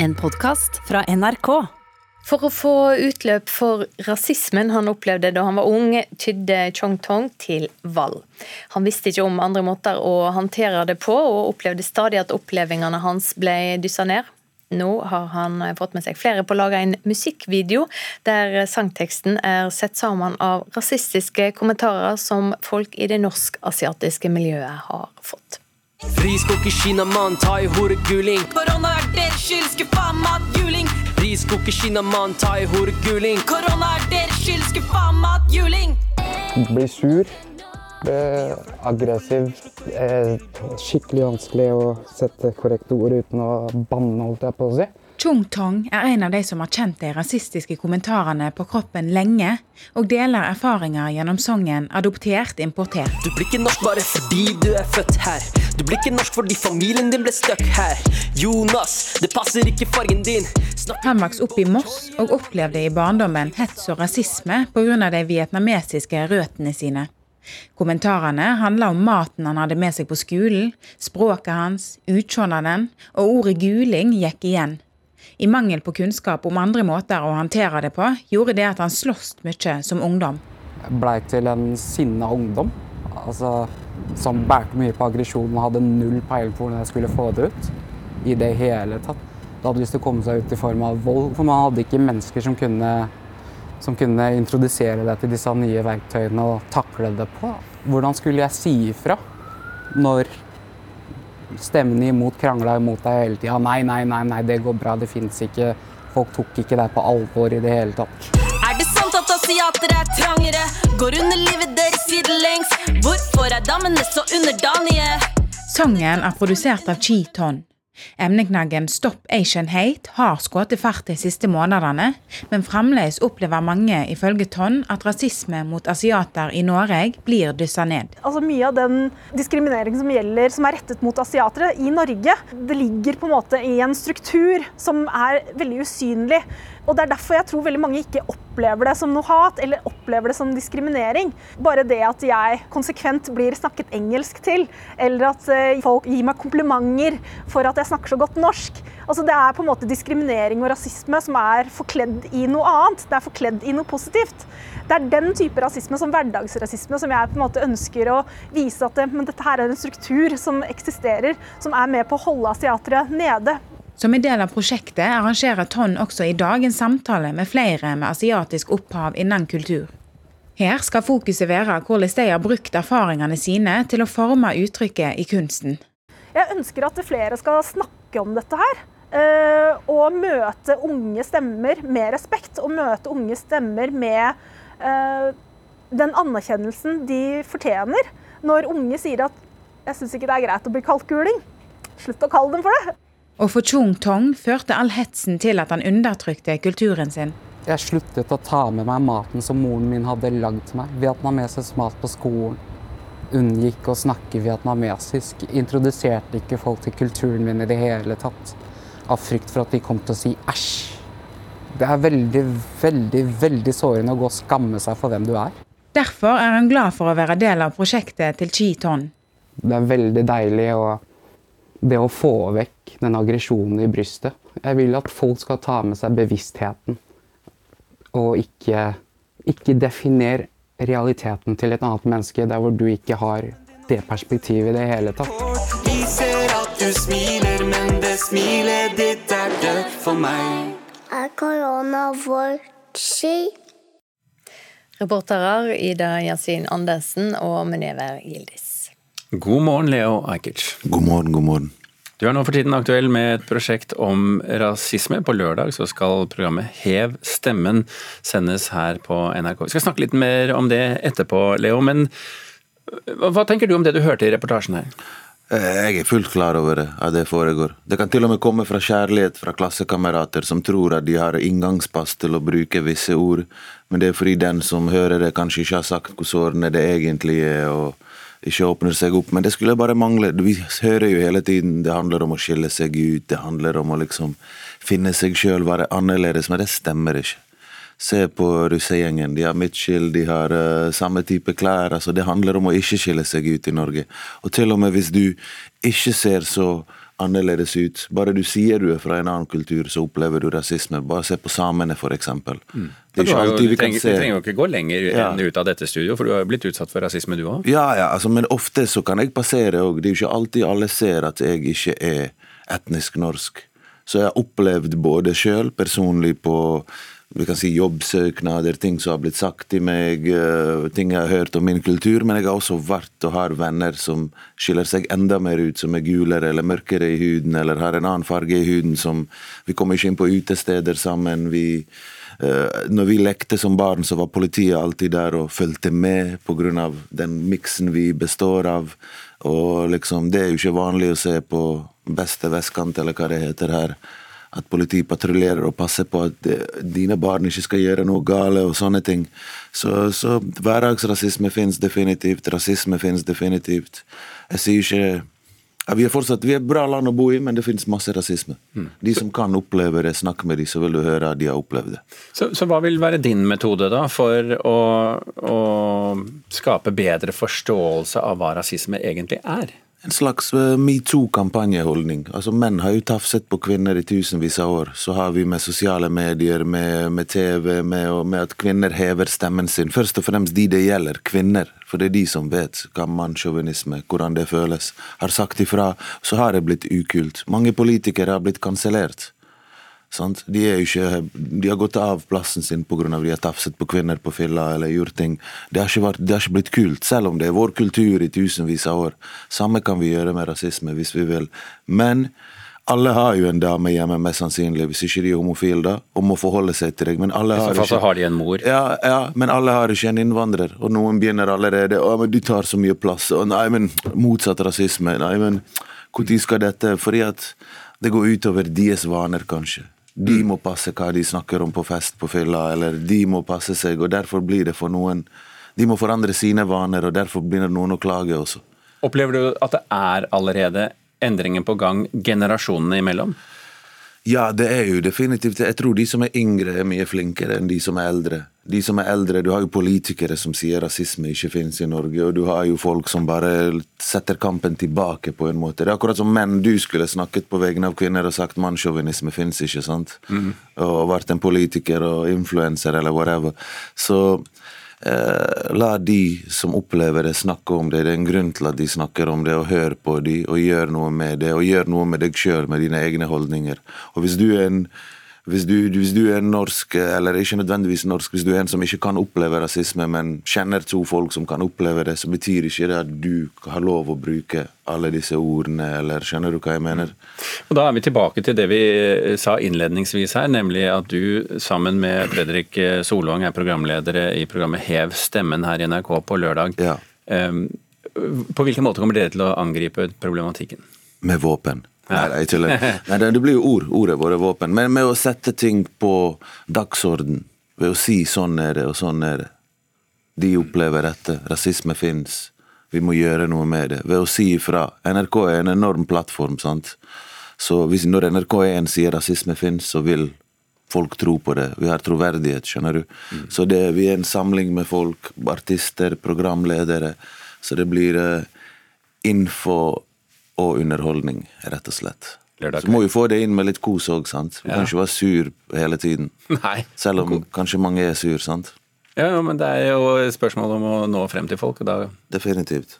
En podkast fra NRK. For å få utløp for rasismen han opplevde da han var ung, tydde Chong Tong til vold. Han visste ikke om andre måter å håndtere det på, og opplevde stadig at opplevelsene hans ble dyssa ned. Nå har han fått med seg flere på å lage en musikkvideo der sangteksten er sett sammen av rasistiske kommentarer som folk i det norsk-asiatiske miljøet har fått. Friskok i Kina, mann, ta i horeguling. Korona er deres skyld, skuffa mat, juling. Friskok i Kina, mann, ta i horeguling. Korona er deres skyld, skuffa mat, juling. Blir sur. Blir aggressiv. Eh, skikkelig vanskelig å sette korrekte ord uten å banne, holdt jeg på å si. Chung Tong er en av de som har kjent de rasistiske kommentarene på kroppen lenge, og deler erfaringer gjennom sangen 'Adoptert importert'. Du blir ikke norsk bare fordi du er født her. Du blir ikke norsk fordi familien din ble stuck her. Jonas, det passer ikke fargen din. Snakker Han vokste opp i Moss og opplevde i barndommen hets og rasisme pga. de vietnamesiske røttene sine. Kommentarene handla om maten han hadde med seg på skolen, språket hans, utseendet og ordet guling gikk igjen. I mangel på kunnskap om andre måter å håndtere det på, gjorde det at han sloss mye som ungdom. Jeg blei til en sinna ungdom. Altså, som bærte mye på aggresjon og hadde null peiling på hvordan jeg skulle få det ut. I det hele tatt. Det hadde lyst til å komme seg ut i form av vold. For man hadde ikke mennesker som kunne, som kunne introdusere deg til disse nye verktøyene og takle det på. Hvordan skulle jeg si ifra når stemmene imot krangla imot deg hele tida? Nei, nei, nei, nei, det går bra, det fins ikke. Folk tok ikke deg på alvor i det hele tatt. Er det sant at asiater er trangere? Går under livet deres sidelengs? Hvorfor er damene så underdanige? Sangen er produsert av Chi Ton. Emneknaggen Stop Asian Hate har skutt fart de siste månedene, men fremdeles opplever mange ifølge Ton at rasisme mot asiater i Norge blir dyssa ned. Altså Mye av den diskrimineringen som gjelder, som er rettet mot asiatere i Norge, det ligger på en måte i en struktur som er veldig usynlig. Og Det er derfor jeg tror veldig mange ikke opplever det som noe hat eller opplever det som diskriminering. Bare det at jeg konsekvent blir snakket engelsk til, eller at eh, folk gir meg komplimenter for at jeg snakker så godt norsk. Altså Det er på en måte diskriminering og rasisme som er forkledd i noe annet. Det er forkledd i noe positivt. Det er den type rasisme som hverdagsrasisme som jeg på en måte ønsker å vise at det, men dette her er en struktur som eksisterer, som er med på å holde asiatere nede. Som en del av prosjektet arrangerer Ton også i dag en samtale med flere med asiatisk opphav innen kultur. Her skal fokuset være hvordan de har brukt erfaringene sine til å forme uttrykket i kunsten. Jeg ønsker at flere skal snakke om dette her. eh, Og møte unge stemmer med respekt. Og møte unge stemmer med eh, den anerkjennelsen de fortjener. Når unge sier at 'jeg syns ikke det er greit å bli kalt guling', slutt å kalle dem for det. Og for Chung Tong førte all hetsen til at han undertrykte kulturen sin. Jeg sluttet å ta med meg maten som moren min hadde lagd til meg. Vietnamesisk mat på skolen. Unngikk å snakke vietnamesisk. Introduserte ikke folk til kulturen min i det hele tatt. Av frykt for at de kom til å si æsj. Det er veldig, veldig, veldig sårende å gå og skamme seg for hvem du er. Derfor er han glad for å være del av prosjektet til Chi Ton. Det er veldig deilig å, det å få vekk den aggresjonen i brystet. Jeg vil at folk skal ta med seg bevisstheten. Og ikke, ikke definer realiteten til et annet menneske der hvor du ikke har det perspektivet i det hele tatt. Vi ser at du smiler, men det smilet ditt er dødt for meg. Er korona vår skyld? Reporterer Ida Yasin Andersen og Munever Gildis. God morgen, Leo Ajkic. God morgen, god morgen. Du er nå for tiden aktuell med et prosjekt om rasisme. På lørdag så skal programmet Hev stemmen sendes her på NRK. Vi skal snakke litt mer om det etterpå, Leo. Men hva tenker du om det du hørte i reportasjen her? Jeg er fullt klar over det, at det foregår. Det kan til og med komme fra kjærlighet fra klassekamerater som tror at de har inngangspass til å bruke visse ord, men det er fordi den som hører det, kanskje ikke har sagt hvor sårende det egentlig er. og ikke åpner seg opp. Men det skulle bare mangle. Vi hører jo hele tiden det handler om å skille seg ut, det handler om å liksom finne seg sjøl, være annerledes, men det stemmer ikke. Se på russegjengen. De har midtskill, de har uh, samme type klær. altså Det handler om å ikke skille seg ut i Norge. Og til og med hvis du ikke ser så annerledes ut. Bare du sier du er fra en annen kultur, så opplever du rasisme. Bare se på samene, f.eks. Det er ikke alltid jo, vi kan trenger, du trenger jo ikke gå lenger Ja. enn ut av dette studio, for du har jo blitt utsatt for rasisme du òg. Ja, ja, altså, men ofte så kan jeg passere òg. Det er jo ikke alltid alle ser at jeg ikke er etnisk norsk. Så jeg har opplevd både sjøl, personlig på vi kan si jobbsøknader, ting som har blitt sagt til meg, eh, ting jeg har hørt om min kultur, men jeg har også vært og har venner som skiller seg enda mer ut, som er gulere eller mørkere i huden, eller har en annen farge i huden, som Vi kommer ikke inn på utesteder sammen. vi Eh, når vi lekte som barn, så var politiet alltid der og fulgte med pga. den miksen vi består av. Og liksom, Det er jo ikke vanlig å se på beste vestkant, eller hva det heter her. At politiet patruljerer og passer på at eh, dine barn ikke skal gjøre noe gale og sånne ting. Så, så hverdagsrasisme finnes definitivt. Rasisme finnes definitivt. Jeg sier ikke ja, vi, er fortsatt, vi er et bra land å bo i, men det finnes masse rasisme. De som kan oppleve det, snakk med de, så vil du høre at de har opplevd det. Så, så hva vil være din metode da for å, å skape bedre forståelse av hva rasisme egentlig er? En slags eh, metoo-kampanjeholdning. Altså Menn har jo tafset på kvinner i tusenvis av år. Så har vi med sosiale medier, med, med TV, med, med at kvinner hever stemmen sin. Først og fremst de det gjelder, kvinner. For det er de som vet hva mannssjåvinisme, hvordan det føles. Har sagt ifra, så har det blitt ukult. Mange politikere har blitt kansellert. Sant? De, er ikke, de har gått av plassen sin pga. de har tafset på kvinner på fylla eller gjort ting. Det har, vært, det har ikke blitt kult, selv om det er vår kultur i tusenvis av år. Samme kan vi gjøre med rasisme hvis vi vil. Men alle har jo en dame hjemme, mest sannsynlig, hvis ikke de er homofile, da, og må forholde seg til deg. Men alle har ikke har de en mor. ja, ja, men alle har ikke en innvandrer, og noen begynner allerede å, men du tar så mye plass, og nei, men motsatt rasisme, nei, men når skal dette, fordi at det går utover deres vaner, kanskje. De må passe hva de snakker om på fest på fylla, eller de må passe seg, og derfor blir det for noen De må forandre sine vaner, og derfor begynner noen å klage også. Opplever du at det er allerede endringer på gang generasjonene imellom? Ja, det er jo definitivt. Jeg tror de som er yngre, er mye flinkere enn de som er eldre. De som er eldre, Du har jo politikere som sier rasisme ikke finnes i Norge, og du har jo folk som bare setter kampen tilbake, på en måte. Det er akkurat som menn. Du skulle snakket på vegne av kvinner og sagt mannssjåvinisme finnes ikke, sant? Og vært en politiker og influenser eller whatever. Så Eh, la de som opplever det, snakke om det. Det er en grunn til at de snakker om det, og hør på de, og gjør noe med det. Og gjør noe med deg sjøl, med dine egne holdninger. Og hvis du er en hvis du, hvis du er norsk, eller ikke nødvendigvis norsk, hvis du er en som ikke kan oppleve rasisme, men kjenner to folk som kan oppleve det, så betyr ikke det at du har lov å bruke alle disse ordene, eller skjønner du hva jeg mener? Og Da er vi tilbake til det vi sa innledningsvis her, nemlig at du sammen med Fredrik Solvang er programledere i programmet Hev stemmen her i NRK på lørdag. Ja. På hvilken måte kommer dere til å angripe problematikken? Med våpen. Nei, jeg tuller. Nei, det blir jo ord. Ordet våre våpen. Men med å sette ting på dagsorden, ved å si sånn er det, og sånn er det. De opplever dette. Rasisme fins. Vi må gjøre noe med det. Ved å si ifra. NRK er en enorm plattform, sant. Så hvis, når NRK1 sier rasisme fins, så vil folk tro på det. Vi har troverdighet, skjønner du. Så det, vi er en samling med folk, artister, programledere. Så det blir uh, info og underholdning, rett og slett. Lørdag Så må vi få det inn med litt kos òg, sant. Vi kan ikke være sur hele tiden. Nei. Selv om kanskje mange er sur, sant. Ja, ja, men det er jo et spørsmål om å nå frem til folk. da... Definitivt.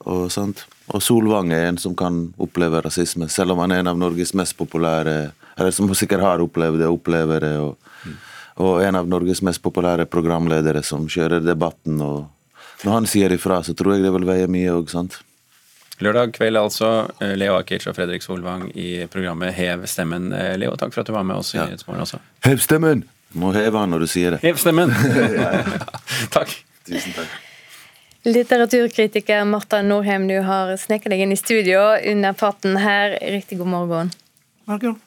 Og, sant? og Solvang er en som kan oppleve rasisme, selv om han er en av Norges mest populære Eller som sikkert har opplevd det, opplever det. Og, og en av Norges mest populære programledere som kjører debatten. og Når han sier ifra, så tror jeg det vil veie mye òg, sant. Lørdag kveld altså. eh, Leo Akic og Fredrik Solvang i programmet Hev stemmen. Eh, Leo, takk for at du var med oss i Ja. Også. Hev stemmen! Må heve han når du sier det. Hev stemmen! takk. Tusen takk. Litteraturkritiker Marta Norheim, du har sneket deg inn i studio under farten her. Riktig god morgen. Mm,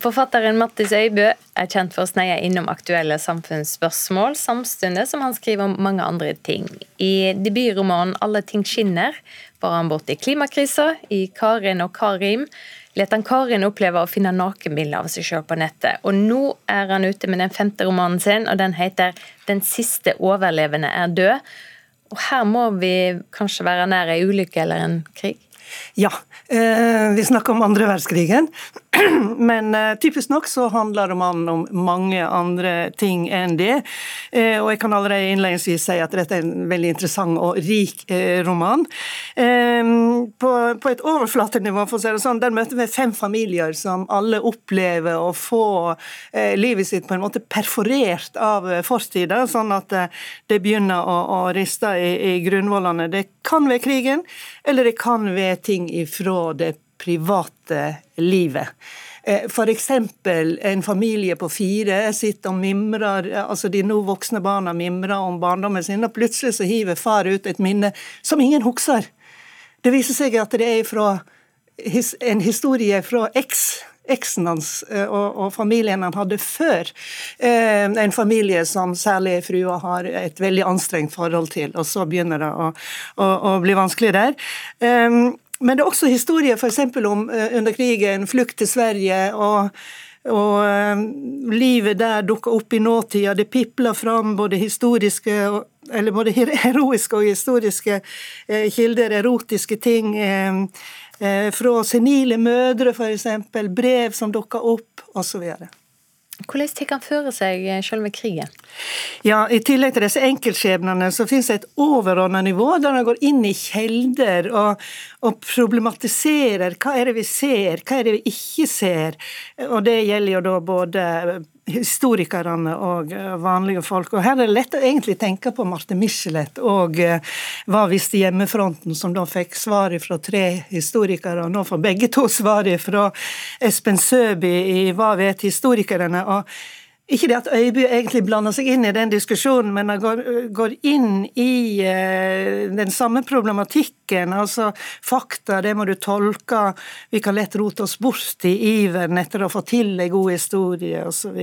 Forfatteren Mattis Øybø er kjent for å sneie innom aktuelle samfunnsspørsmål, samtidig som han skriver om mange andre ting. I debutromanen 'Alle ting skinner' var han borti klimakrisa. I 'Karin og Karim' let han Karin oppleve å finne nakenbilder av seg sjøl på nettet. Og nå er han ute med den femte romanen sin, og den heter 'Den siste overlevende er død'. Og her må vi kanskje være nær ei ulykke eller en krig? Ja, eh, vi snakker om andre verdenskrigen. Men eh, typisk nok så handler romanen om mange andre ting enn det. Eh, og jeg kan allerede innledningsvis si at dette er en veldig interessant og rik roman. På, på, et overflatenivå, for å si det sånn, der møter vi fem familier som alle opplever å få livet sitt på en måte perforert av fortida, sånn at det begynner å, å riste i, i grunnvollene. Det kan være krigen, eller det kan være ting ifra det private livet. Eh, F.eks. en familie på fire sitter og mimrer, altså de nå voksne barna mimrer om barndommen sin, og plutselig så hiver far ut et minne som ingen husker. Det viser seg at det er fra en historie fra eks eksen hans eh, og, familien han hadde før. Eh, en familie som særlig frua har et veldig anstrengt forhold til, og så begynner det å, å, å bli vanskelig der. Eh, men det er også historier f.eks. om uh, under krigen, flukt til Sverige. og og uh, livet der dukker opp i nåtida. Det pipler fram både historiske eller både heroiske og historiske uh, kilder, erotiske ting. fra senile mødre, f.eks. Brev som dukker opp, osv. Hvordan tar han føre seg selve krigen? Ja, I tillegg til disse enkeltskjebnene så finnes det et overordnet nivå der han går inn i kjelder og, og, problematiserer hva er det vi ser, hva er det vi ikke ser. Og Det gjelder jo da både historikerne og eh, vanlige folk. Og Her er det lett å egentlig tenke på Marte Michelet og uh, Hva visste hjemmefronten, som da fikk svaret fra tre historikere, og nå får begge to svaret fra Espen Søby i Hva vet historikerne? og ikke det at Øyby egentlig blander seg inn i den diskusjonen, men han går, går inn i eh, den samme problematikken. Altså fakta, det må du tolke. Vi kan lett rote oss bort i iveren etter å få til en god historie osv.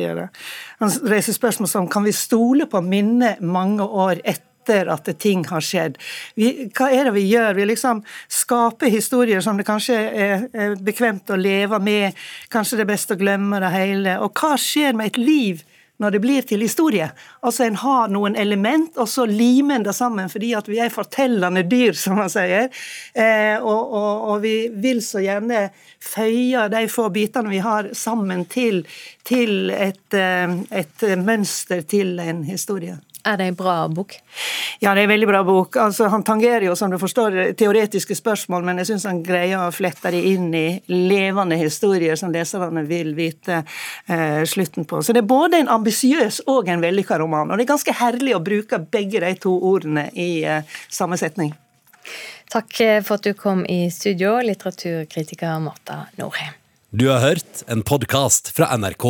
Han reiser spørsmål som kan vi stole på minnet mange år etter etter at ting har skjedd. Vi, hva er det vi gjør? Vi liksom skaper historier som det kanskje er, bekvemt å leve med. Kanskje det er best å glemme det hele. Og hva skjer med et liv? når det blir til historie. Altså En har noen element, og så limer en det sammen fordi at vi er fortellende dyr, som man sier. Eh, og, og, og, vi vil så gjerne føye de få bitene vi har, sammen til, til et, eh, et mønster til en historie. Er det en bra bok? Ja, det er en veldig bra bok. Altså, han tangerer jo, som du forstår, teoretiske spørsmål, men jeg syns han greier å flette det inn i levende historier som leserne vil vite eh, slutten på. Så det er både en ambisiøs og en vellykka roman. Og det er ganske herlig å bruke begge de to ordene i eh, samme setning. Takk eh, for at du kom i studio, litteraturkritiker Marta Norheim. Du har hørt en podkast fra NRK.